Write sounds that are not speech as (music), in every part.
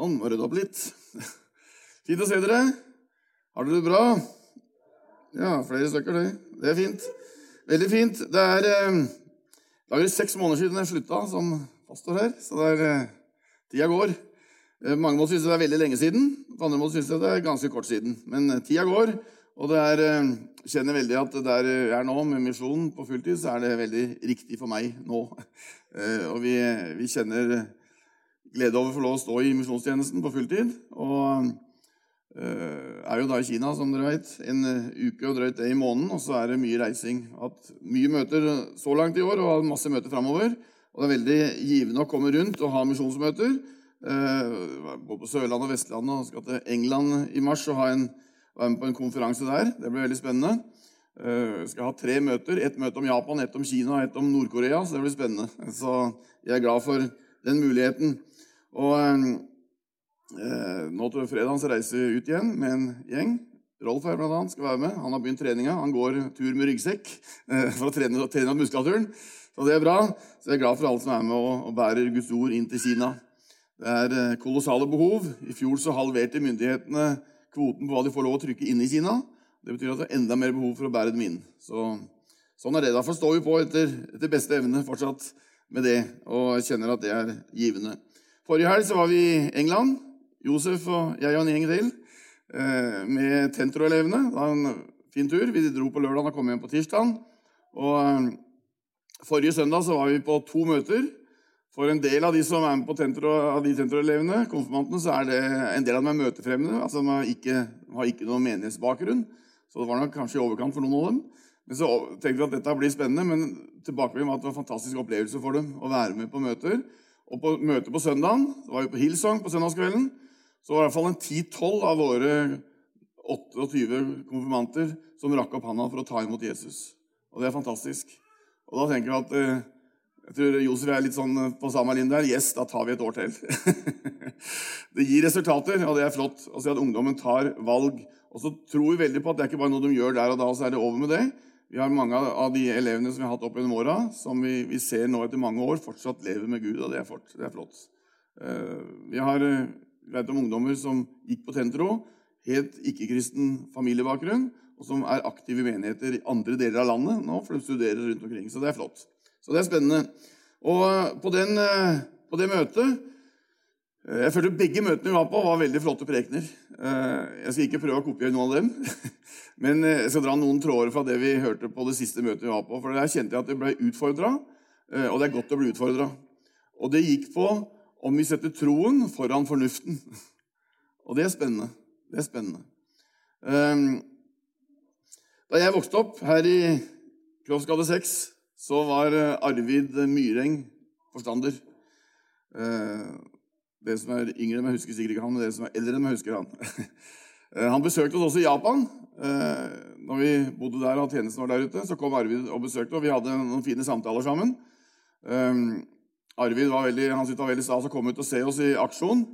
Sånn, må rydde opp litt. (laughs) Fint å se dere. Har dere det bra? Ja, flere stykker, det. Det er fint. Veldig fint. Det er, eh, det er seks måneder siden jeg slutta som pastor her, så det er, eh, tida går. Eh, mange måter synes det er veldig lenge siden, på andre måter synes det er ganske kort siden. Men eh, tida går, og det er, eh, kjenner veldig at der jeg er nå, med misjonen på fulltid, så er det veldig riktig for meg nå. (laughs) Eh, Og vi, vi kjenner glede over å få lov å stå i misjonstjenesten på fulltid. Og eh, er jo da i Kina, som dere vet, en eh, uke og drøyt det i måneden. Og så er det mye reising. Hatt mye møter så langt i år og masse møter framover. Og det er veldig givende å komme rundt og ha misjonsmøter. Eh, både på Sørlandet og Vestlandet og skal til England i mars og ha en, være med på en konferanse der. Det blir veldig spennende. Eh, skal ha tre møter. Ett møte om Japan, ett om Kina og ett om Nord-Korea. Så det blir spennende. Så jeg er glad for den muligheten. Og eh, nå til fredag reiser vi ut igjen med en gjeng. Rolf her blant annet skal være med. Han har begynt treninga. Han går tur med ryggsekk eh, for å trene, trene muskulaturen. Så det er bra. Så jeg er glad for alle som er med og, og bærer Guds ord inn til Kina. Det er eh, kolossale behov. I fjor så halverte myndighetene kvoten på hva de får lov å trykke inn i Kina. Det betyr at det er enda mer behov for å bære dem inn. Så, sånn er det. Derfor står vi på etter, etter beste evne fortsatt med det, og jeg kjenner at det er givende. Forrige helg så var vi i England, Josef og jeg og en gjeng til, eh, med Tentro-elevene. Det var en fin tur. Vi dro på lørdag og kom hjem på tirsdag. Og eh, forrige søndag så var vi på to møter. For en del av de som er med på tentro, av de Tentro-elevene, konfirmantene, så er det en del av dem er møtefremmede. altså De har ikke, har ikke noen menighetsbakgrunn. Så det var nok kanskje i overkant for noen av dem. Men så tenkte vi at dette blir spennende, men tilbake med at det var en fantastisk opplevelse for dem å være med på møter. Og på møtet på søndagen, det var jo på Hillsong på søndagskvelden, så var det i hvert fall en 10-12 av våre 28 konfirmanter som rakk opp handa for å ta imot Jesus. Og det er fantastisk. Og da tenker jeg at eh, jeg tror Josef er litt sånn på samme linje der. Yes, da tar vi et år til. (laughs) det gir resultater, og det er flott å se at ungdommen tar valg. Og så tror vi veldig på at det er ikke bare noe de gjør der og da, og så er det over med det. Vi har mange av de elevene som vi har hatt opp gjennom åra, som vi, vi, ser nå etter mange år fortsatt lever med Gud, og det er, fort, det er flott. Uh, vi har uh, om ungdommer som gikk på Tentro, helt ikke-kristen familiebakgrunn, og som er aktive i menigheter i andre deler av landet nå, for de studerer rundt omkring. Så det er flott. Så det er spennende. Og uh, på, den, på det møtet jeg følte Begge møtene vi var på, var veldig flotte prekener. Jeg skal ikke prøve å kopiere noen av dem. (laughs) Men jeg skal dra noen tråder fra det vi hørte på det siste møtet vi var på. For der kjente jeg at jeg ble utfordra, og det er godt å bli utfordra. Og det gikk på om vi setter troen foran fornuften. (laughs) Og det er spennende. Det er spennende. Da jeg vokste opp her i Kroppsgade 6, så var Arvid Myreng forstander. Det som er yngre, men husker sikkert ikke han, men det som er eldre, men husker han. (laughs) Han besøkte oss også i Japan. Når vi bodde der og tjenesten var der ute, så kom Arvid og besøkte, og vi hadde noen fine samtaler sammen. Arvid var veldig, han syntes det var veldig stas å komme ut og se oss i aksjon.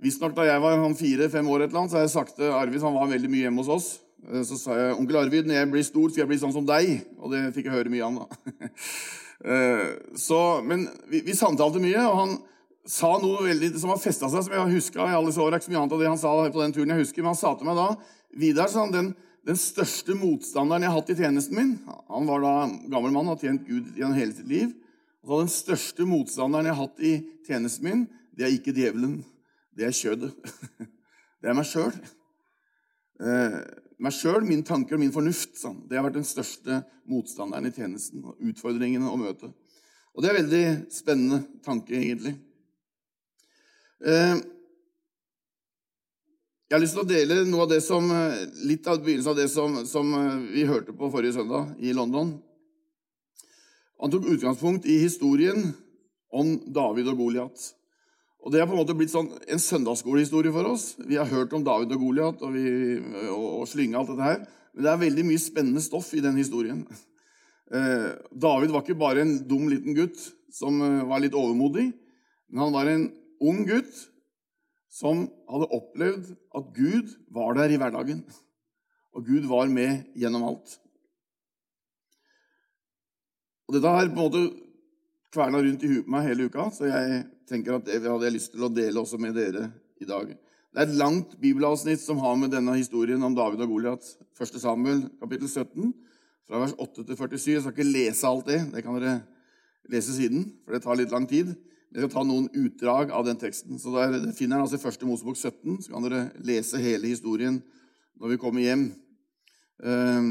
Visstnok da jeg var fire-fem år, et eller annet, så har jeg sagt til Arvid Han var veldig mye hjemme hos oss. Så sa jeg onkel Arvid, når jeg blir stor, skal jeg bli sånn som deg. Og det fikk jeg høre mye om. da. (laughs) Så, men vi, vi samtalte mye, og han sa noe veldig, som har festa seg, som jeg har huska i alle disse år. Ikke så mye annet av det han sa på den turen jeg husker, men han sa til meg da Vidar, sa han, den, den største motstanderen jeg har hatt i tjenesten min Han var da gammel mann og har tjent Gud gjennom hele sitt liv. Og sa, Den største motstanderen jeg har hatt i tjenesten min, det er ikke djevelen. Det er kjødet. (laughs) Det er meg sjøl. Eh, meg sjøl, mine tanker og min fornuft. Sånn. Det har vært den største motstanderen i tjenesten. Utfordringene å møte. Og det er en veldig spennende tanke, egentlig. Eh, jeg har lyst til å dele noe av det som, litt av begynnelsen av det som, som, vi hørte på forrige søndag i London. Han tok utgangspunkt i historien om David og Goliat. Og Det har på en måte blitt sånn en søndagsskolehistorie for oss. Vi har hørt om David og Goliat og, og, og slynge alt dette her. Men det er veldig mye spennende stoff i den historien. (laughs) Eh, David var ikke bare en dum liten gutt som var litt overmodig, men han var en ung gutt som hadde opplevd at Gud var der i hverdagen. Og Gud var med gjennom alt. Og Dette har på en måte kverna rundt i huet på meg hele uka, så jeg tenker at det hadde jeg lyst til å dele også med dere i dag. Det er et langt bibelavsnitt som har med denne historien om David og Goliat 1. Samuel kapittel 17, fra vers 8 til 47. Jeg skal ikke lese alt det. Det kan dere lese siden, for det tar litt lang tid. Jeg skal ta noen utdrag av den teksten. Så der, finner dere altså i 1. Mosebok 17. Så kan dere lese hele historien når vi kommer hjem. Um,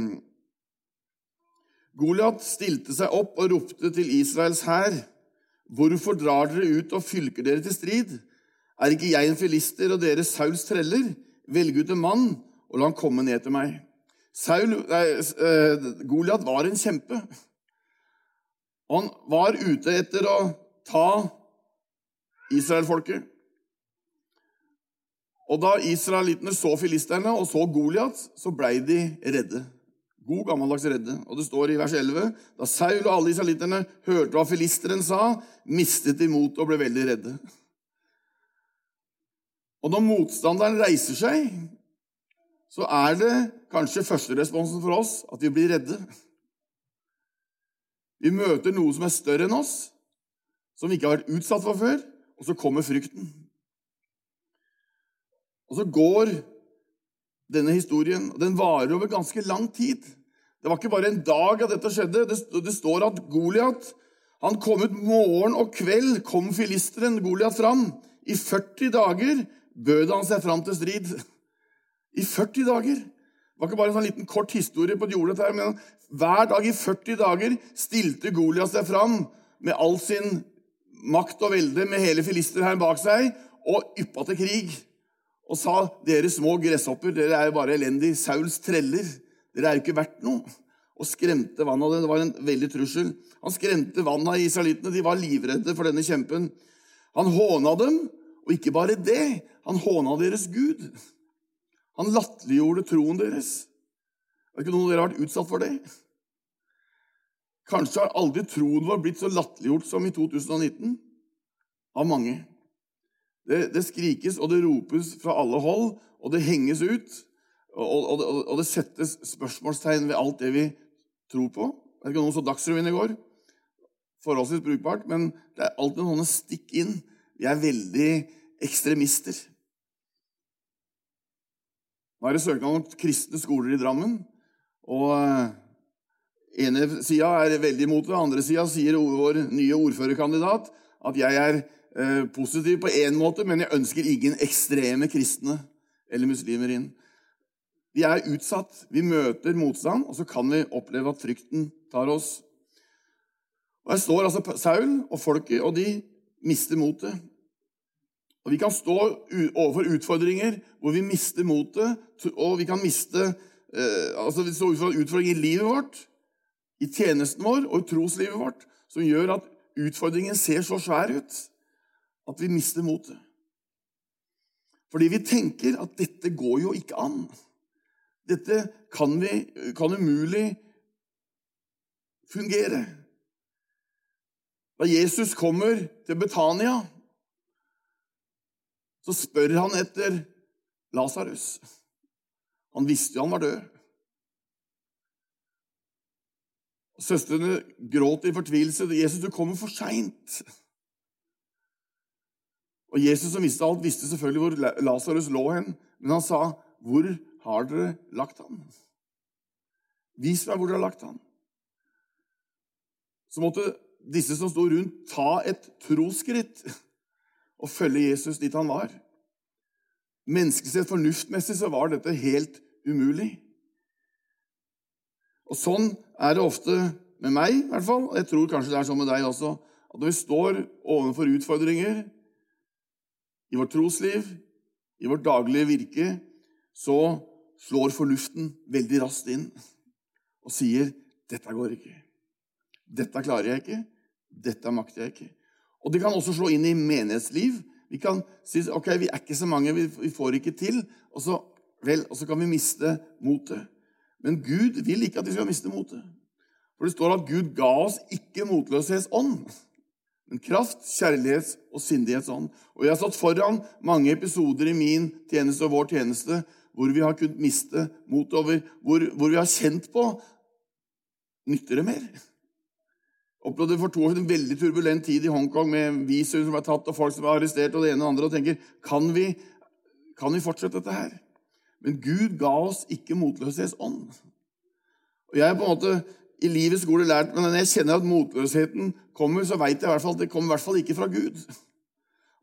Goliat stilte seg opp og ropte til Israels hær. Hvorfor drar dere ut og fylker dere til strid? Er ikke jeg en filister og dere Sauls treller? Velg ut en mann og la han komme ned til meg. Saul, eh, Goliat var en kjempe. Han var ute etter å ta israelfolket. Og da israelittene så filisterne og så Goliat, så blei de redde. God gammeldags redde. Og det står i vers 11.: Da Saul og alle israelitterne hørte hva filisteren sa, mistet de motet og ble veldig redde. Og når motstanderen reiser seg, så er det kanskje førsteresponsen for oss at vi blir redde. Vi møter noe som er større enn oss, som vi ikke har vært utsatt for før, og så kommer frykten. Og så går denne historien, og den varer over ganske lang tid. Det var ikke bare en dag at dette skjedde. Det, står at Goliat han kom ut morgen og kveld, kom filisteren Goliat fram. I 40 dager bød han seg fram til strid. I 40 dager. Det var ikke bare en sånn liten kort historie på jordet, her, men hver dag i 40 dager stilte Goliat seg fram med all sin makt og velde, med hele filisterhæren bak seg, og yppa til krig. Og sa, 'Dere små gresshopper, dere er jo bare elendige. Sauls treller. Dere er jo ikke verdt noe.' Og skremte vannet av det. Det var en veldig trussel. Han skremte vannet av israelittene. De var livredde for denne kjempen. Han håna dem, og ikke bare det. Han håna deres Gud. Han latterliggjorde troen deres. Er det ikke noen av dere har vært utsatt for det? Kanskje har aldri troen vår blitt så latterliggjort som i 2019 av mange. Det, det, skrikes og det ropes fra alle hold, og det henges ut. Og, og, og, det settes spørsmålstegn ved alt det vi tror på. Jeg vet ikke om noen så Dagsrevyen i går. Forholdsvis brukbart, men det er alltid noen stikk inn. Vi er veldig ekstremister. Nå er det søknad om kristne skoler i Drammen. Og ene sida er veldig imot det, andre sida sier vår nye ordførerkandidat at jeg er eh, positiv på én måte, men jeg ønsker ingen ekstreme kristne eller muslimer inn. Vi er utsatt. Vi møter motstand, og så kan vi oppleve at frykten tar oss. Og Her står altså Saul og folket, og de mister motet. Og Vi kan stå overfor utfordringer hvor vi mister motet, og vi kan miste eh, altså vi står overfor utfordringer i livet vårt, i tjenesten vår og i troslivet vårt, som gjør at utfordringen ser så svær ut at vi mister motet. Fordi vi tenker at dette går jo ikke an. Dette kan, vi, kan umulig fungere. Da Jesus kommer til Betania så spør han etter Lasarus. Han visste jo han var død. Søstrene gråt i fortvilelse. 'Jesus, du kommer for seint.' Og Jesus, som visste alt, visste selvfølgelig hvor Lasarus lå hen. Men han sa, 'Hvor har dere lagt ham?' Vis meg hvor dere har lagt ham. Så måtte disse som sto rundt, ta et trosskritt og følge Jesus dit han var. Menneskesett fornuftmessig så var dette helt umulig. Og Sånn er det ofte med meg, i hvert fall. Jeg tror kanskje det er sånn med deg også. At når vi står overfor utfordringer i vårt trosliv, i vårt daglige virke, så slår fornuften veldig raskt inn og sier 'Dette går ikke'. 'Dette klarer jeg ikke'. 'Dette makter jeg ikke'. Og det kan også slå inn i menighetsliv. Vi kan si ok, vi er ikke så mange, vi får ikke til. Og så, vel, og så kan vi miste motet. Men Gud vil ikke at vi skal miste motet. For det står at Gud ga oss ikke motløshetsånd, men kraft, kjærlighets- og sindighetsånd. Og jeg har stått foran mange episoder i min tjeneste og vår tjeneste hvor vi har kunnet miste motet over, hvor, hvor vi har kjent på Nytter det mer? opplevde for to år siden en veldig turbulent tid i Hongkong med visum som ble tatt, og folk som ble arrestert, og det ene og det andre, og tenker kan vi, kan vi fortsette dette her. Men Gud ga oss ikke motløshetsånd. Og jeg har på en måte i livets skole lært, men når jeg kjenner at motløsheten kommer, så vet jeg i hvert fall at det kommer i hvert fall ikke fra Gud.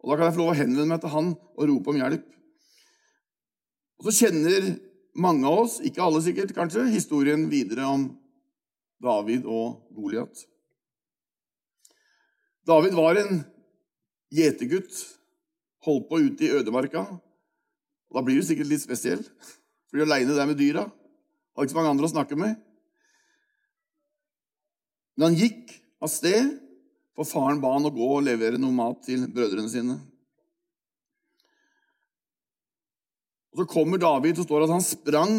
Og Da kan jeg få lov å henvende meg til Han og rope om hjelp. Og Så kjenner mange av oss, ikke alle sikkert, kanskje, historien videre om David og Goliat. David var en gjetergutt, holdt på ute i ødemarka. Og Da blir du sikkert litt spesiell. Blir aleine der med dyra. Har ikke så mange andre å snakke med. Men han gikk av sted, for faren ba han å gå og levere noe mat til brødrene sine. Og Så kommer David, og står at han sprang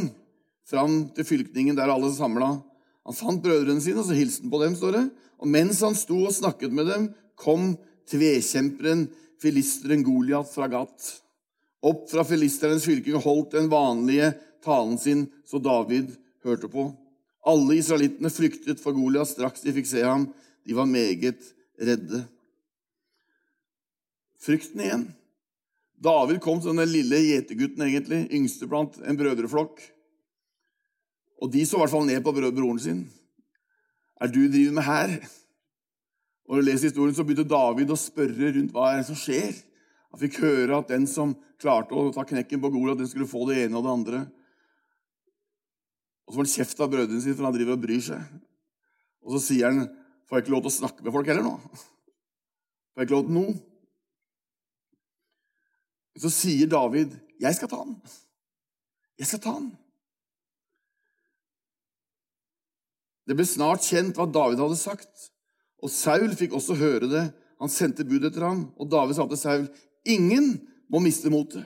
fram til fylkningen der alle samla. Han fant brødrene sine, og så hilste han på dem. står det. Og mens han sto og snakket med dem, kom tvekjemperen, filisteren Goliat fra Gat. Opp fra filisternes fylke holdt den vanlige talen sin, så David hørte på. Alle israelittene flyktet for Goliat straks de fikk se ham. De var meget redde. Frykten igjen. David kom som den lille gjetergutten, egentlig, yngste blant en brødreflokk. Og de så i hvert fall ned på broren sin. Er du driver med her? Og Når du leser historien, så begynte David å spørre rundt hva er det som skjer. Han fikk høre at den som klarte å ta knekken på Goliat, den skulle få det ene og det andre. Og så får han kjeft av brødrene sine, for han driver og bryr seg. Og så sier han får jeg ikke lov til å snakke med folk heller nå. Får jeg ikke lov til noe? Så sier David, 'Jeg skal ta han. Jeg skal ta han.' Det ble snart kjent hva David hadde sagt, og Saul fikk også høre det. Han sendte bud etter ham, og David sa til Saul, 'Ingen må miste motet.'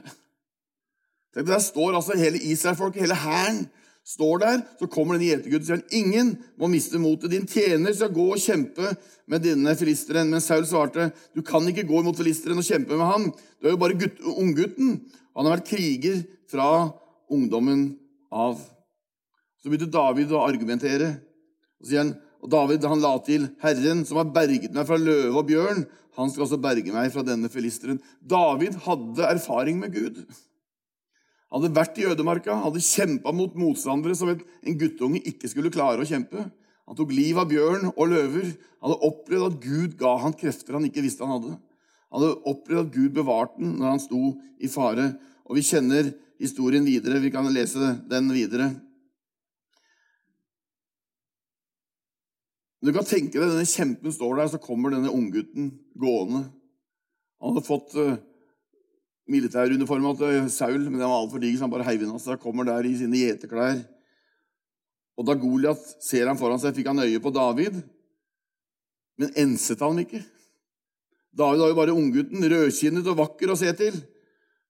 Der står altså hele Israelfolket, hele hæren, står der, så kommer denne gjetergutten og sier ingen må miste motet. Din tjener skal gå og kjempe med denne filisteren. Men Saul svarte, du kan ikke gå imot filisteren og kjempe med ham. Du er jo bare gutt, unggutten. Han har vært kriger fra ungdommen av. Så begynte David å argumentere. Og sier han, og David han la til, Herren som har berget meg fra løve og bjørn, han skal også berge meg fra denne filisteren. David hadde erfaring med Gud Han hadde vært i ødemarka, hadde kjempa mot motstandere som en guttunge ikke skulle klare å kjempe. Han tok livet av bjørn og løver. Han hadde opplevd at Gud ga han krefter han ikke visste han hadde. Han hadde opplevd at Gud bevarte den når han sto i fare. Og vi kjenner historien videre. Vi kan lese den videre. Du kan tenke deg denne kjempen står der, så kommer denne unggutten gående. Han hadde fått uh, militæruniforma til Saul, men den var altfor diger, så han bare heiv den av seg. Kommer der i sine gjeterklær. Og da Goliat ser ham foran seg, fikk han øye på David, men enset han ikke. David var jo bare unggutten, rødkinnet og vakker å se til.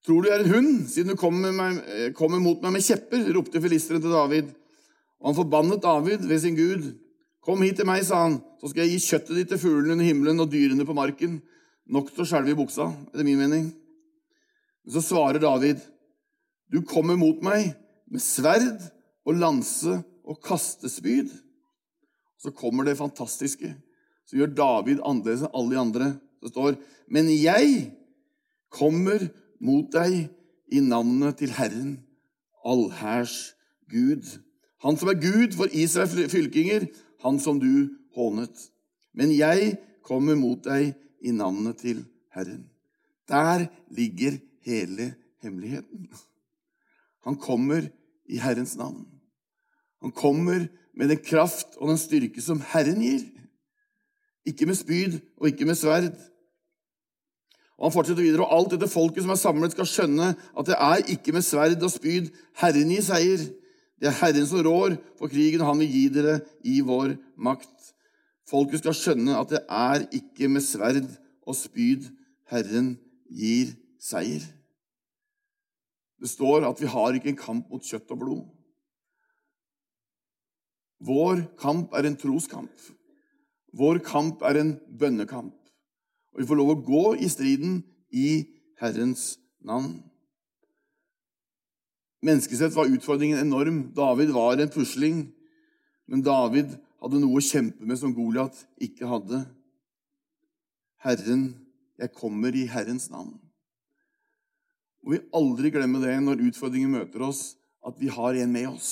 Tror du jeg er en hund, siden du kommer, meg, kommer mot meg med kjepper? ropte filisteren til David. Og han forbannet David ved sin Gud. Kom hit til meg, sa han, så skal jeg gi kjøttet ditt til fuglene under himmelen og dyrene på marken. Nok til å skjelve i buksa, etter min mening. Men så svarer David, 'Du kommer mot meg med sverd og lanse og kastespyd.' Så kommer det fantastiske, Så gjør David annerledes enn alle de andre. Det står, 'Men jeg kommer mot deg i navnet til Herren, allhærs Gud.' Han som er Gud for Israels fylkinger, han som du hånet. Men jeg kommer mot deg i navnet til Herren. Der ligger hele hemmeligheten. Han kommer i Herrens navn. Han kommer med den kraft og den styrke som Herren gir. Ikke med spyd og ikke med sverd. Og Han fortsetter videre, og alt dette folket som er samlet, skal skjønne at det er ikke med sverd og spyd Herren gir seier. Det er Herren som rår for krigen, og han vil gi dere i vår makt. Folket skal skjønne at det er ikke med sverd og spyd Herren gir seier. Det står at vi har ikke en kamp mot kjøtt og blod. Vår kamp er en troskamp. Vår kamp er en bønnekamp. Og vi får lov å gå i striden i Herrens navn. Menneskesett var utfordringen enorm. David var en pusling. Men David hadde noe å kjempe med som Goliat ikke hadde. Herren, jeg kommer i Herrens navn. Og vi aldri glemme det når utfordringer møter oss, at vi har en med oss.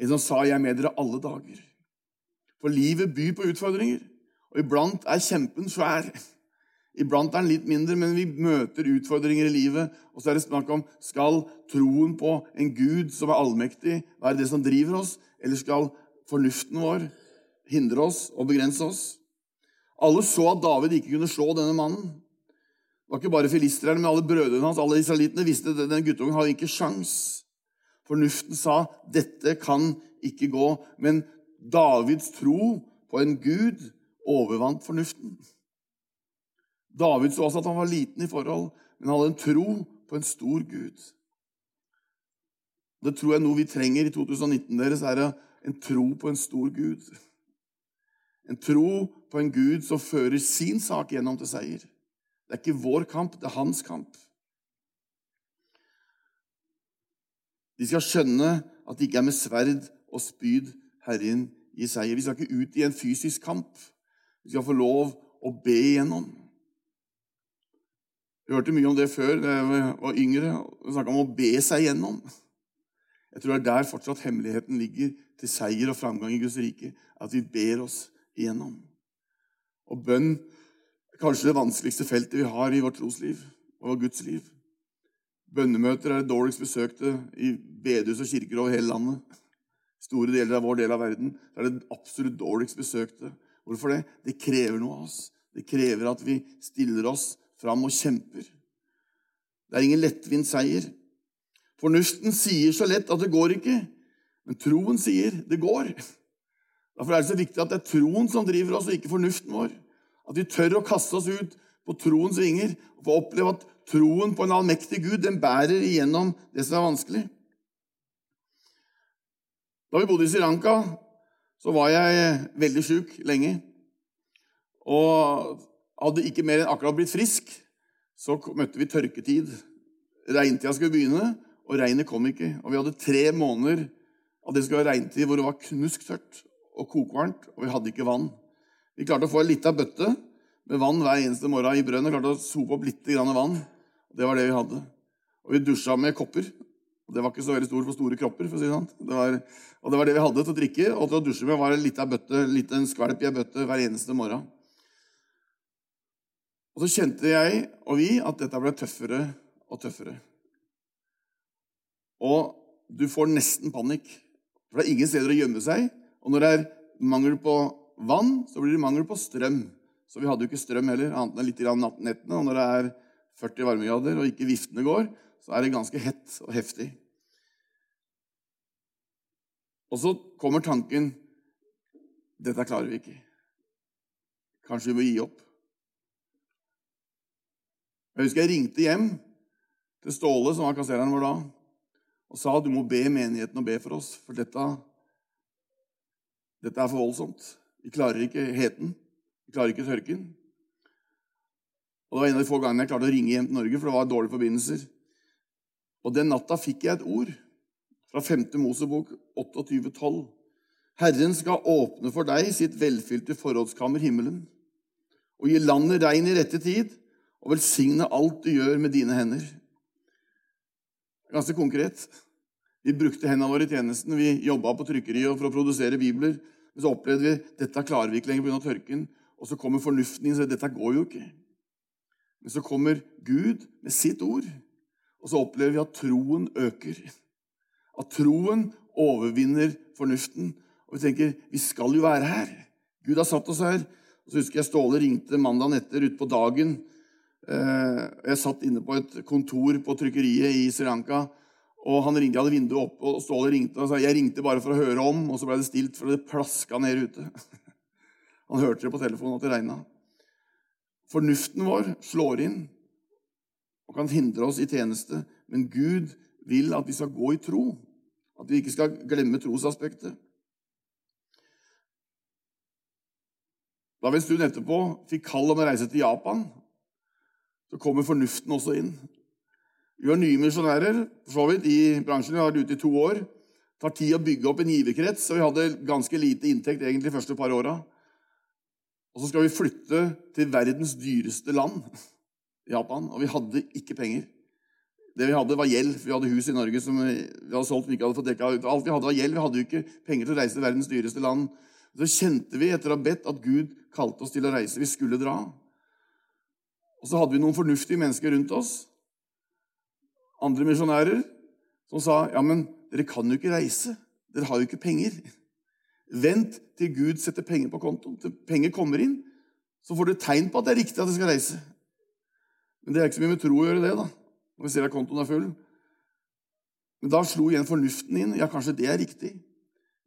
En som sa 'Jeg er med dere alle dager'. For livet byr på utfordringer, og iblant er kjempen svær. Iblant er den litt mindre, men vi møter utfordringer i livet. Og så er det snakk om skal troen på en Gud som er allmektig, være det som driver oss, eller skal fornuften vår hindre oss og begrense oss? Alle så at David ikke kunne slå denne mannen. Det var ikke bare filistrerne, men alle brødrene hans, alle israelittene, visste at denne guttungen hadde ikke sjans. Fornuften sa dette kan ikke gå. Men Davids tro på en gud overvant fornuften. David så også at han var liten i forhold, men han hadde en tro på en stor gud. Det tror jeg noe vi trenger i 2019 deres, er en tro på en stor gud. En tro på en gud som fører sin sak gjennom til seier. Det er ikke vår kamp, det er hans kamp. De skal skjønne at det ikke er med sverd og spyd Herren gir seier. Vi skal ikke ut i en fysisk kamp. Vi skal få lov å be igjennom. Vi hørte mye om det før da jeg var yngre. Vi snakka om å be seg gjennom. Jeg tror det er der fortsatt hemmeligheten ligger til seier og framgang i Guds rike. At vi ber oss igjennom. Og bønn kanskje det vanskeligste feltet vi har i vårt trosliv og Guds liv. Bønnemøter er det dårligst besøkte i bedehus og kirker over hele landet. Store deler av vår del av verden er det absolutt dårligst besøkte. Hvorfor det? Det krever noe av oss. Det krever at vi stiller oss fram og kjemper. Det er ingen lettvint seier. Fornuften sier så lett at det går ikke, men troen sier det går. Derfor er det så viktig at det er troen som driver oss, og ikke fornuften vår. At vi tør å kaste oss ut på troens vinger og få oppleve at troen på en allmektig Gud den bærer igjennom det som er vanskelig. Da vi bodde i Sri Lanka, så var jeg veldig sjuk lenge. Og hadde ikke mer enn akkurat blitt frisk, så møtte vi tørketid. Regntida skulle begynne, og regnet kom ikke. Og vi hadde tre måneder av det skulle være regntid hvor det var knusktørt og kokvarmt, og vi hadde ikke vann. Vi klarte å få ei lita bøtte med vann hver eneste morgen i brønnen. Klarte å sope opp litt vann. Det var det vi hadde. Og vi dusja med kopper. Og Det var ikke så veldig stort for store kropper. for å si det sant. Det var, og det var det vi hadde til å drikke. Og til å dusje med var ei lita bøtte, en skvalp i ei bøtte hver eneste morgen. Og så kjente jeg og vi at dette ble tøffere og tøffere. Og du får nesten panikk. For det er ingen steder å gjemme seg. Og når det er mangel på vann, så blir det mangel på strøm. Så vi hadde jo ikke strøm heller, annet enn litt i nettene. Og når det er 40 varmegrader og ikke viftene går, så er det ganske hett og heftig. Og så kommer tanken dette klarer vi ikke. Kanskje vi må gi opp. Jeg husker jeg ringte hjem til Ståle, som var kassereren vår da, og sa du må be menigheten å be for oss, for dette, dette er for voldsomt. Vi klarer ikke heten. Vi klarer ikke tørken. Og Det var en av de få gangene jeg klarte å ringe hjem til Norge, for det var dårlige forbindelser. Og Den natta fikk jeg et ord fra 5. Mosebok 28,12. Herren skal åpne for deg sitt velfylte forrådskammer, himmelen, og gi landet regn i rette tid, og velsigne alt du gjør med dine hender. Ganske konkret. Vi brukte hendene våre i tjenesten. Vi jobba på trykkeriet for å produsere bibler. Men så opplevde vi dette klarer vi ikke lenger pga. tørken. Og så kommer fornuften inn sier dette går jo ikke. Men så kommer Gud med sitt ord, og så opplever vi at troen øker. At troen overvinner fornuften. Og vi tenker vi skal jo være her. Gud har satt oss her. Og så husker jeg Ståle ringte mandagen etter utpå dagen. Eh, jeg satt inne på et kontor på trykkeriet i Sri Lanka og han ringte, Jeg hadde vinduet opp, og Ståle ringte og sa jeg ringte bare for å høre om. Og så ble det stilt, for det plaska ned ute. (laughs) Han hørte det på telefonen at det regna. Fornuften vår slår inn og kan hindre oss i tjeneste. Men Gud vil at vi skal gå i tro, at vi ikke skal glemme trosaspektet. Da vi en stund etterpå fikk kall om å reise til Japan, så kommer fornuften også inn. Vi har nye misjonærer så vidt, i bransjen. Vi har vært ute i to år. Det tar tid å bygge opp en giverkrets, og vi hadde ganske lite inntekt egentlig de første par åra. Og så skal vi flytte til verdens dyreste land, (laughs) Japan, og vi hadde ikke penger. Det vi hadde, var gjeld. Vi hadde hus i Norge som vi hadde solgt. vi ikke hadde fått dekka ut. Alt vi hadde, var gjeld. Vi hadde jo ikke penger til å reise til verdens dyreste land. Så kjente vi etter å ha bedt at Gud kalte oss til å reise. Vi skulle dra. Og så hadde vi noen fornuftige mennesker rundt oss, andre misjonærer, som sa ja, men dere kan jo ikke reise. Dere har jo ikke penger. Vent til Gud setter penger på kontoen. Til penger kommer inn, så får du tegn på at det er riktig at dere skal reise. Men det er ikke så mye med tro å gjøre det, da, når vi ser at kontoen er full. Men da slo igjen fornuften inn. Ja, kanskje det er riktig.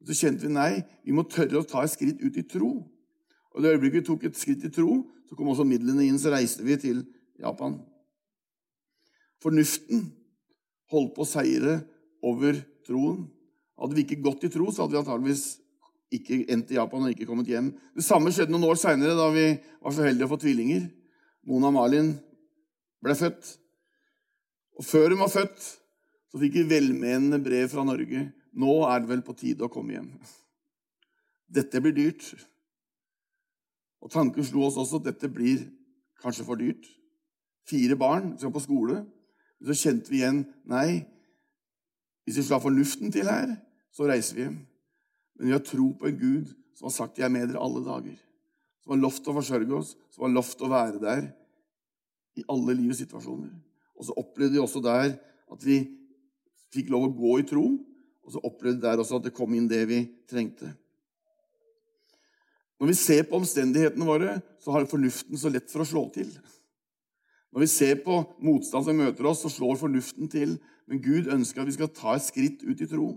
Så kjente vi nei, vi må tørre å ta et skritt ut i tro. Og det øyeblikket vi tok et skritt i tro, så kom også midlene inn, så reiste vi til Japan. Fornuften holdt på å seire over troen. Hadde vi ikke gått i tro, så hadde vi antageligvis ikke endt i Japan og ikke kommet hjem. Det samme skjedde noen år seinere, da vi var så heldige å få tvillinger. Mona Malin ble født. Og før hun var født, så fikk vi velmenende brev fra Norge. Nå er det vel på tide å komme hjem. Dette blir dyrt. Og tanken slo oss også at dette blir kanskje for dyrt. Fire barn skal på skole. Så kjente vi igjen nei, hvis vi slår fornuften til her, så reiser vi hjem. Men vi har tro på en Gud som har sagt 'Jeg er med dere alle dager'. Som har lovt å forsørge oss, som har lovt å være der i alle livets situasjoner. Og så opplevde vi også der at vi fikk lov å gå i tro, og så opplevde vi der også at det kom inn det vi trengte. Når vi ser på omstendighetene våre, så har fornuften så lett for å slå til. Når vi ser på motstand som møter oss, så slår fornuften til. Men Gud ønsker at vi skal ta et skritt ut i tro.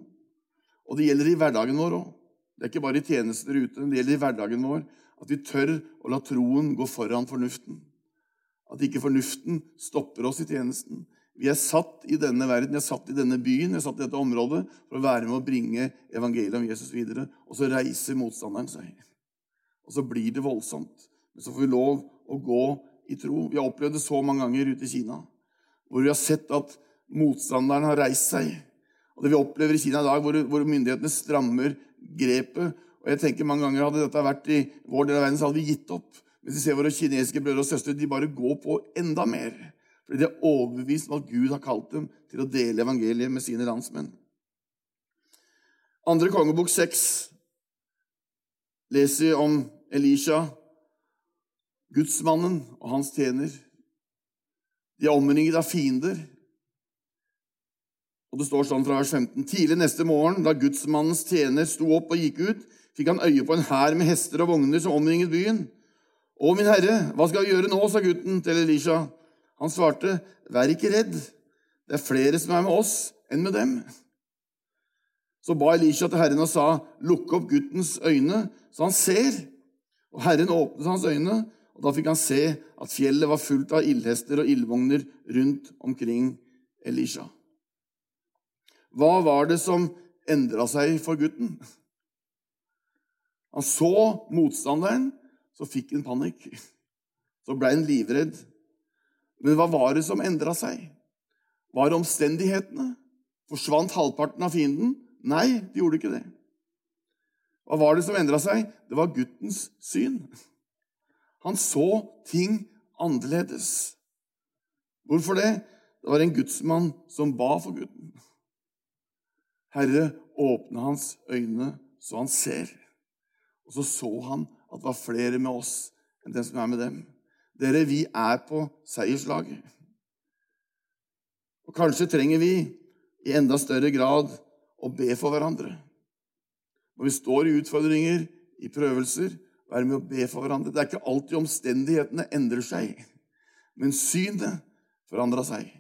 Og det gjelder i hverdagen vår òg. Det er ikke bare i tjenester ute, det gjelder i hverdagen vår. At vi tør å la troen gå foran fornuften. At ikke fornuften stopper oss i tjenesten. Vi er satt i denne verden, vi er satt i denne byen, vi er satt i dette området for å være med å bringe evangeliet om Jesus videre. Og så reiser motstanderen seg. Og så blir det voldsomt. Men så får vi lov å gå i tro. Vi har opplevd det så mange ganger ute i Kina, hvor vi har sett at motstanderen har reist seg. Og det vi opplever i Kina i dag, hvor, hvor myndighetene strammer grepet og jeg tenker mange ganger Hadde dette vært i vår del av verden, så hadde vi gitt opp. Mens vi ser våre kinesiske brødre og søstre de bare går på enda mer. Fordi de er overbevist om at Gud har kalt dem til å dele evangeliet med sine landsmenn. Andre kongebok seks leser vi om Elisha, gudsmannen og hans tjener. De er omringet av fiender. Og Det står sånn fra vers 15.: Tidlig neste morgen, da gudsmannens tjener sto opp og gikk ut, fikk han øye på en hær med hester og vogner som omringet byen. Å, min herre, hva skal vi gjøre nå? sa gutten til Elisha. Han svarte, Vær ikke redd, det er flere som er med oss enn med dem. Så ba Elisha til Herren og sa, Lukk opp guttens øyne, så han ser. Og Herren åpnet hans øyne, og da fikk han se at fjellet var fullt av ildhester og ildvogner rundt omkring Elisha. Hva var det som endra seg for gutten? Han så motstanderen, så fikk han panikk. Så ble han livredd. Men hva var det som endra seg? Var det omstendighetene? Forsvant halvparten av fienden? Nei, de gjorde ikke det. Hva var det som endra seg? Det var guttens syn. Han så ting annerledes. Hvorfor det? Det var en gudsmann som ba for gutten. Herre, åpne hans øyne så han ser. Og så så han at det var flere med oss enn den som er med dem. Dere, vi er på seierslaget. Og kanskje trenger vi i enda større grad å be for hverandre. Når vi står i utfordringer, i prøvelser, være med å be for hverandre. Det er ikke alltid omstendighetene endrer seg, men synet forandra seg.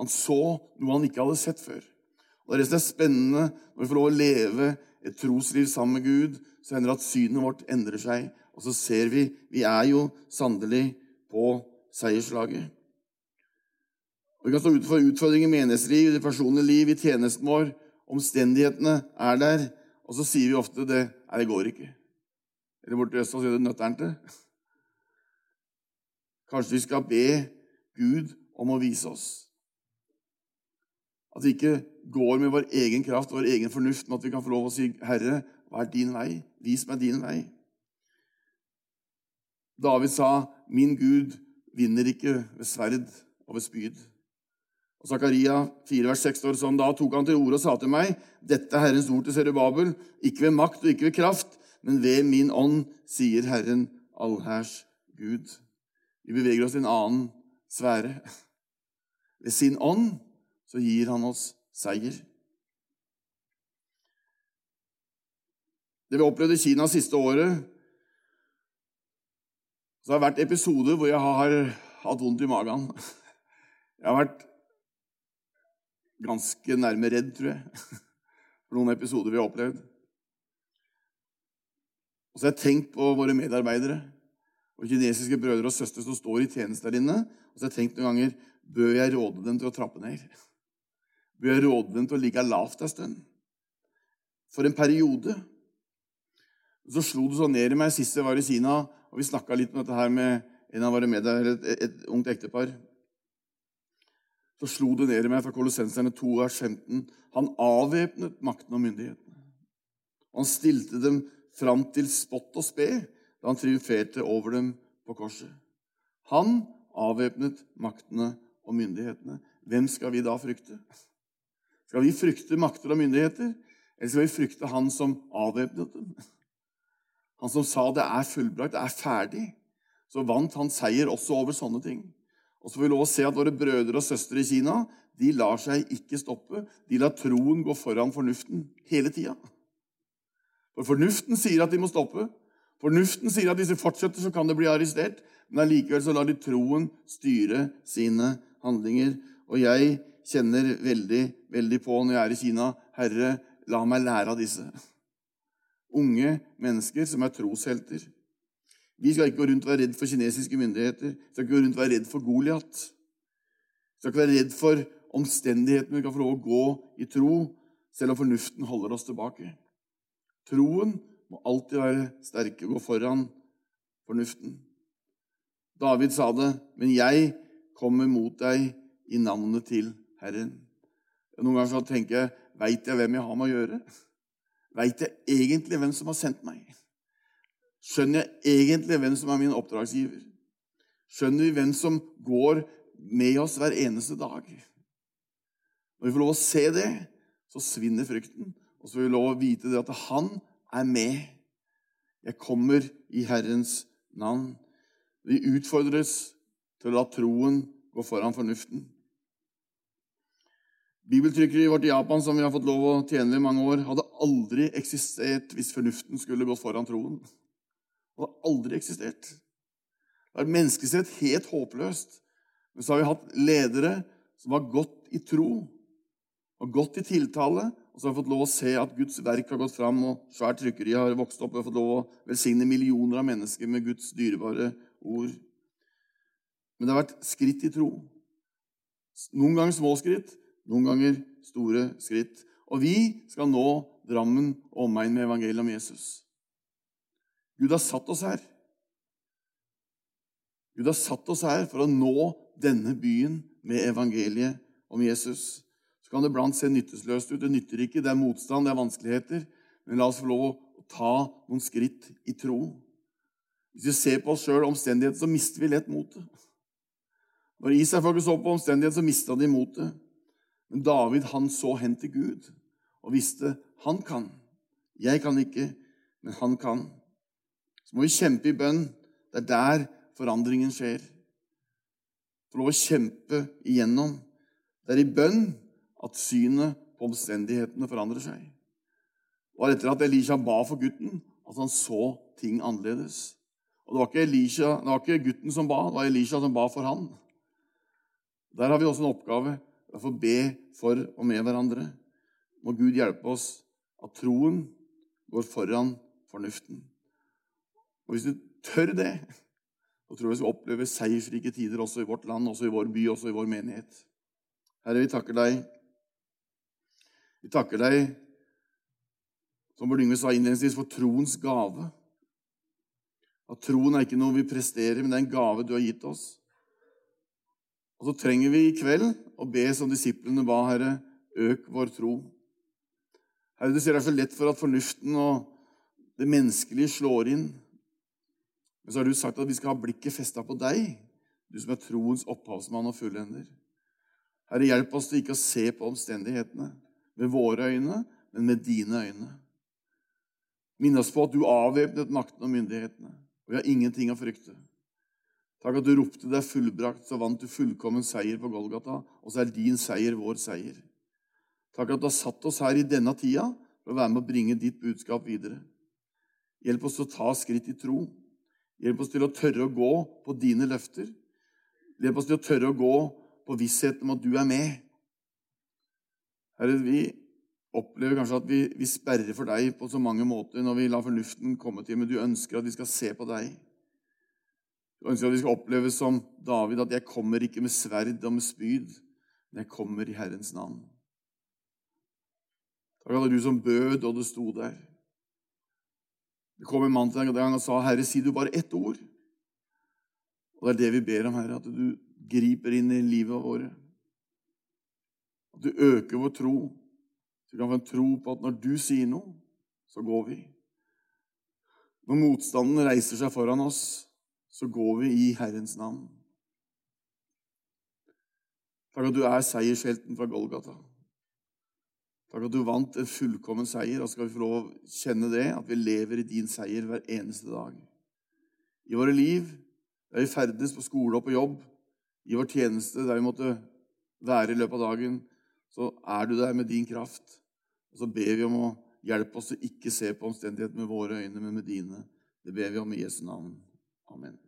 Han så noe han ikke hadde sett før. Og Det er er spennende når vi får lov å leve et trosliv sammen med Gud. Så hender det at synet vårt endrer seg, og så ser vi Vi er jo sannelig på seierslaget. Og Vi kan stå utenfor utfordringer i menighetsliv, i det personlige liv, i tjenesten vår. Omstendighetene er der, og så sier vi ofte det Nei, det går ikke. Eller borte i Østfold sier det nøtteren til. Kanskje vi skal be Gud om å vise oss. At vi ikke går med vår egen kraft og vår egen fornuft, men at vi kan få lov å si, 'Herre, hva er din vei? Vis meg din vei.' David sa, 'Min Gud vinner ikke ved sverd og ved spyd.' Og Zakaria 4, vers 6 står sånn, Da tok han til orde og sa til meg, Dette er Herrens ord til Serubabel, ikke ved makt og ikke ved kraft, men ved min ånd, sier Herren allhærs Gud. Vi beveger oss i en annen sfære. (laughs) Ved sin ånd så gir han oss seier. Det vi opplevde i Kina siste året, så har det vært episoder hvor jeg har hatt vondt i magen. (laughs) Jeg har vært ganske nærme redd, tror jeg, (laughs) for noen episoder vi har opplevd. Og så har jeg tenkt på våre medarbeidere og kinesiske brødre og søstre som står i tjeneste der inne. Og så har jeg tenkt noen ganger bør jeg råde dem til å trappe ned. (laughs) Bør jeg råde dem til å ligge lavt en stund? For en periode. Så slo det sånn ned i meg sist jeg var i Kina, og vi snakka litt om dette her med en av våre medarbeidere, et, et ungt ektepar. Så slo det ned i meg fra Kolossenserne 2, vers 15. Han avvæpnet makten og myndighetene. Han stilte dem fram til spott og spe da han triumferte over dem på korset. Han avvæpnet maktene og myndighetene. Hvem skal vi da frykte? Skal vi frykte makter og myndigheter, eller skal vi frykte han som avvæpnet dem? Han som sa det er fullbrakt, det er ferdig. Så vant han seier også over sånne ting. Og så får vi lov å se at våre brødre og søstre i Kina de lar seg ikke stoppe. De lar troen gå foran fornuften hele tida. For fornuften sier at de må stoppe. Fornuften sier at hvis de fortsetter, så kan de bli arrestert. Men allikevel så lar de troen styre sine handlinger. Og jeg kjenner veldig, veldig på når jeg er i Kina Herre, la meg lære av disse unge mennesker som er troshelter. Vi skal ikke gå rundt og være redd for kinesiske myndigheter. Vi skal ikke gå rundt og være redd for Goliat. Vi skal ikke være redd for omstendighetene. Vi kan få lov å gå i tro, selv om fornuften holder oss tilbake. Troen må alltid være sterk og gå foran fornuften. David sa det, men jeg kommer mot deg i navnet til Herren. Noen ganger så tenker jeg, veit jeg hvem jeg har med å gjøre? Veit jeg egentlig hvem som har sendt meg? Skjønner jeg egentlig hvem som er min oppdragsgiver? Skjønner vi hvem som går med oss hver eneste dag? Når vi får lov å se det, så svinner frykten. Og så får vi lov å vite det at han er med. Jeg kommer i Herrens navn. Vi utfordres til å la troen gå foran fornuften. Bibeltrykkeriet vårt i Japan som vi har fått lov å tjene i mange år, hadde aldri eksistert hvis fornuften skulle gått foran troen. Det hadde aldri eksistert. Det har menneskesett helt håpløst. Men så har vi hatt ledere som har gått i tro, og gått i tiltale, og så har vi fått lov å se at Guds verk har gått fram, og svært trykkeri har vokst opp. og Vi har fått lov å velsigne millioner av mennesker med Guds dyrebare ord. Men det har vært skritt i tro. Noen ganger små skritt, noen ganger store skritt. Og vi skal nå Drammen og omegn med evangeliet om Jesus. Gud har satt oss her. Gud har satt oss her for å nå denne byen med evangeliet om Jesus. Så kan det iblant se nyttesløst ut. Det nytter ikke. Det er motstand, det er vanskeligheter. Men la oss få lov å ta noen skritt i tro. Hvis vi ser på oss sjøl og så mister vi lett motet. Når Israelsfolket så på omstendigheter, så mista de motet. Men David han så hen til Gud og visste han kan. Jeg kan ikke, men han kan. Så må vi kjempe i bønn. Det er der forandringen skjer. Få lov å kjempe igjennom. Det er i bønn at synet på omstendighetene forandrer seg. Det var etter at Elisha ba for gutten, at han så ting annerledes. Og Det var ikke, Elisha, det var ikke gutten som ba, det var Elisha som ba for han. Der har vi også en oppgave. å få be for og med hverandre. Må Gud hjelpe oss at troen går foran fornuften. Og Hvis du tør det, så tror jeg vi skal oppleve seiersrike tider også i vårt land, også i vår by, også i vår menighet. Herre, vi takker deg. Vi takker deg, som Bård Yngve sa innledningsvis, for troens gave. At troen er ikke noe vi presterer, men det er en gave du har gitt oss. Og så trenger vi i kveld å be som disiplene ba, Herre, øk vår tro. Herre, du ser det er så lett for at fornuften og det menneskelige slår inn. Men så har du sagt at vi skal ha blikket festa på deg, du som er troens opphavsmann og fullender. Herre, hjelp oss til ikke å se på omstendighetene med våre øyne, men med dine øyne. Minn oss på at du avvæpnet makten og myndighetene. Og vi har ingenting å frykte. Takk at du ropte deg fullbrakt, så vant du fullkommen seier på Golgata. Og så er din seier vår seier. Takk at du har satt oss her i denne tida for å være med å bringe ditt budskap videre. Hjelp oss til å ta skritt i tro. Hjelp oss til å tørre å gå på dine løfter. Hjelp oss til å tørre å gå på vissheten om at du er med. Herre, vi opplever kanskje at vi, vi, sperrer for deg på så mange måter når vi lar fornuften komme til, men du ønsker at vi skal se på deg. Du ønsker at vi skal oppleve som David at 'jeg kommer ikke med sverd og med spyd, men jeg kommer i Herrens navn'. Takk at du som bød, og du sto der. Det kom en mann til en gang og sa, 'Herre, si du bare ett ord.' Og det er det vi ber om, Herre, at du griper inn i livet våre. At du øker vår tro så vi kan få en tro på at når du sier noe, så går vi. Når motstanden reiser seg foran oss, så går vi i Herrens navn. Takk at du er seiershelten fra Golgata. Takk at du vant en fullkommen seier, og skal vi få lov å kjenne det, at vi lever i din seier hver eneste dag. I våre liv, der vi ferdes på skole og på jobb, i vår tjeneste, der vi måtte være i løpet av dagen, så er du der med din kraft. Og så ber vi om å hjelpe oss til ikke se på omstendighetene med våre øyne, men med dine. Det ber vi om i Jesu navn. Amen.